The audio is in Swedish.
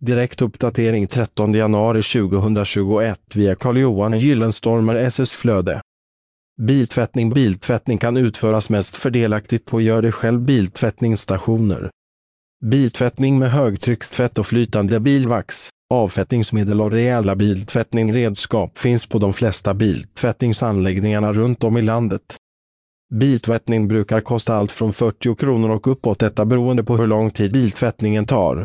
Direkt uppdatering 13 januari 2021 via Carl-Johan Gyllenstormer SS Flöde. Biltvättning Biltvättning kan utföras mest fördelaktigt på gör det själv biltvättningsstationer. Biltvättning med högtryckstvätt och flytande bilvax, avfettningsmedel och rejäla biltvättningredskap finns på de flesta biltvättningsanläggningarna runt om i landet. Biltvättning brukar kosta allt från 40 kronor och uppåt detta beroende på hur lång tid biltvättningen tar.